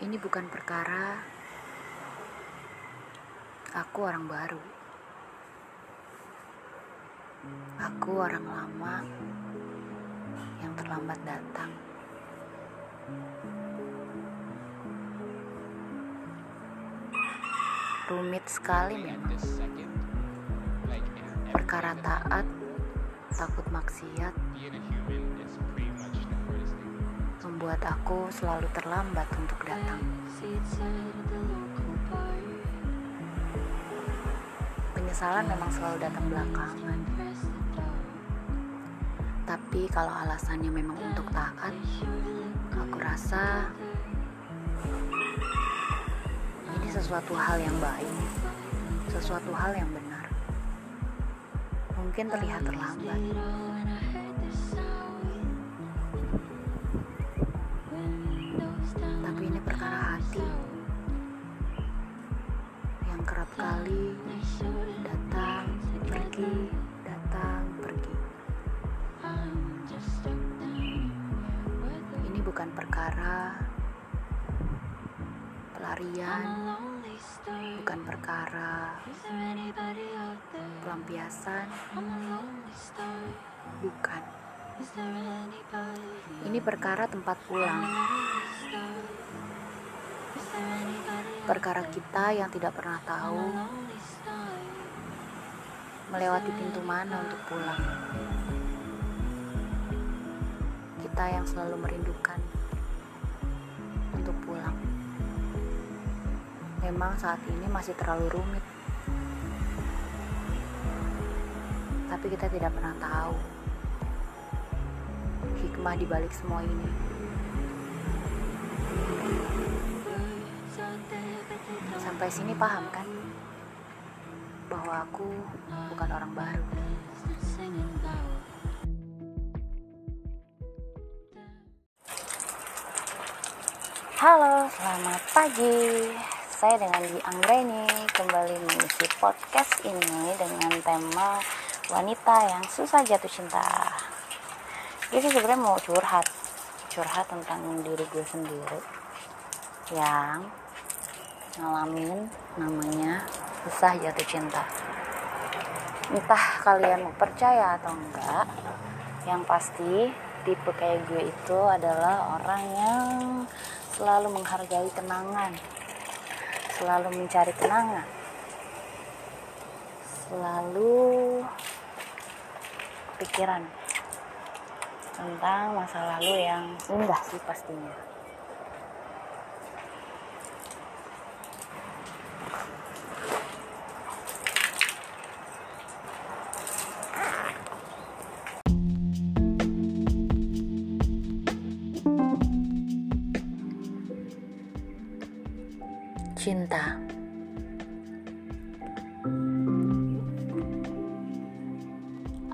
Ini bukan perkara aku orang baru. Aku orang lama yang terlambat datang. Rumit sekali memang. Perkara taat, takut maksiat, membuat aku selalu terlambat untuk datang. Penyesalan memang selalu datang belakangan. Tapi kalau alasannya memang untuk taat, aku rasa ini sesuatu hal yang baik, sesuatu hal yang benar. Mungkin terlihat terlambat, kerap kali datang, pergi, datang, pergi. Ini bukan perkara pelarian, bukan perkara pelampiasan, bukan. Ini perkara tempat pulang. Perkara kita yang tidak pernah tahu melewati pintu mana untuk pulang. Kita yang selalu merindukan untuk pulang. Memang saat ini masih terlalu rumit. Tapi kita tidak pernah tahu hikmah di balik semua ini. Sampai sini paham kan? Bahwa aku bukan orang baru. Halo, selamat pagi. Saya dengan Di Anggreni kembali mengisi podcast ini dengan tema wanita yang susah jatuh cinta. Jadi sebenarnya mau curhat, curhat tentang diri gue sendiri yang ngalamin namanya susah jatuh cinta. Entah kalian mau percaya atau enggak, yang pasti tipe kayak gue itu adalah orang yang selalu menghargai kenangan, selalu mencari kenangan, selalu pikiran tentang masa lalu yang indah sih pastinya. Cinta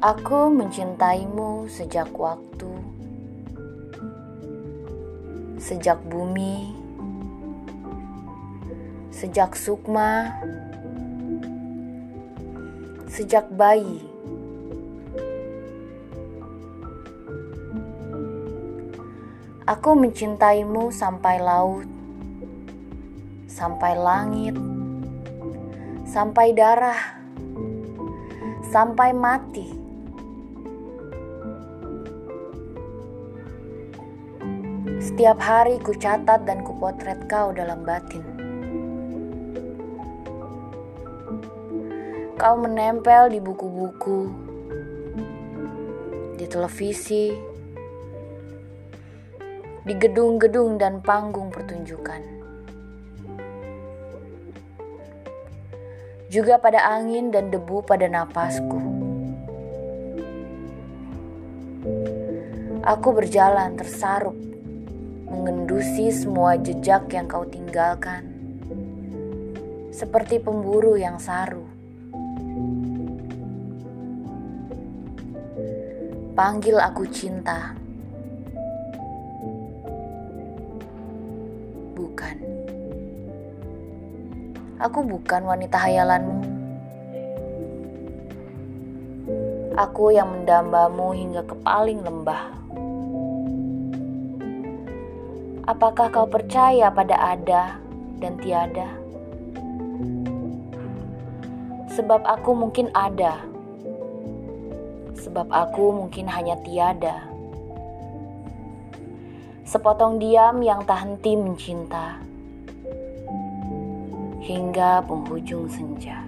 Aku mencintaimu sejak waktu, sejak bumi, sejak sukma, sejak bayi. Aku mencintaimu sampai laut, sampai langit, sampai darah, sampai mati. Setiap hari ku catat dan ku potret kau dalam batin. Kau menempel di buku-buku, di televisi, di gedung-gedung dan panggung pertunjukan. Juga pada angin dan debu pada napasku. Aku berjalan tersarup mengendusi semua jejak yang kau tinggalkan, seperti pemburu yang saru. Panggil aku cinta, Aku bukan wanita hayalanmu. Aku yang mendambamu hingga ke paling lembah. Apakah kau percaya pada ada dan tiada? Sebab aku mungkin ada, sebab aku mungkin hanya tiada. Sepotong diam yang tak henti mencinta hingga penghujung senja.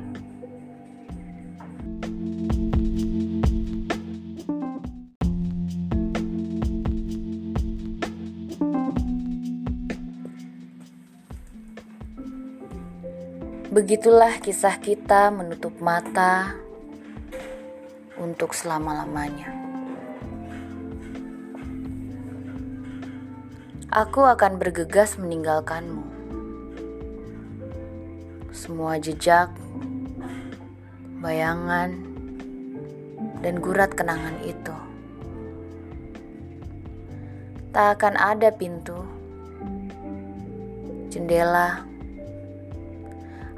Begitulah kisah kita menutup mata untuk selama-lamanya. Aku akan bergegas meninggalkanmu. Semua jejak, bayangan, dan gurat kenangan itu tak akan ada pintu, jendela,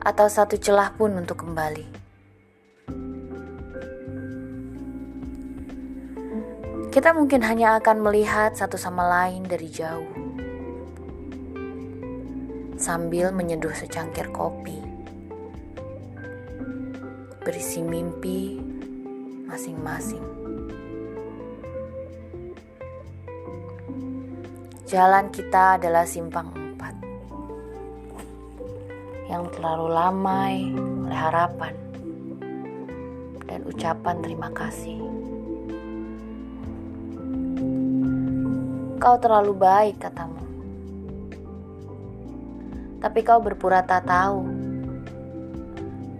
atau satu celah pun untuk kembali. Kita mungkin hanya akan melihat satu sama lain dari jauh, sambil menyeduh secangkir kopi, berisi mimpi masing-masing. Jalan kita adalah simpang yang terlalu lamai oleh harapan dan ucapan terima kasih. Kau terlalu baik, katamu. Tapi kau berpura tak tahu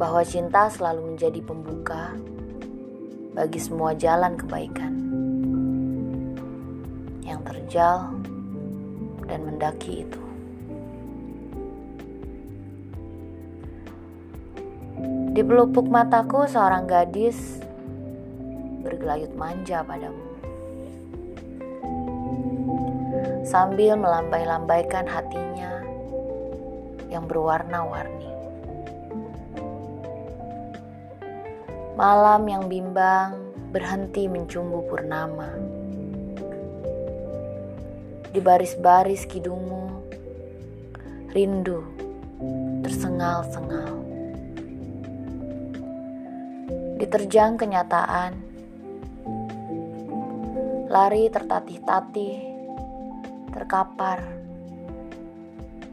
bahwa cinta selalu menjadi pembuka bagi semua jalan kebaikan yang terjal dan mendaki itu. Di pelupuk mataku seorang gadis bergelayut manja padamu. Sambil melambai-lambaikan hatinya yang berwarna-warni. Malam yang bimbang berhenti mencumbu purnama. Di baris-baris kidungmu, rindu tersengal-sengal. diterjang kenyataan, lari tertatih-tatih, terkapar,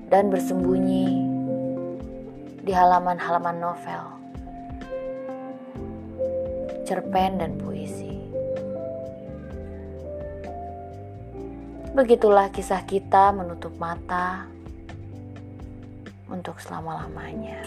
dan bersembunyi di halaman-halaman novel, cerpen, dan puisi. Begitulah kisah kita menutup mata untuk selama-lamanya.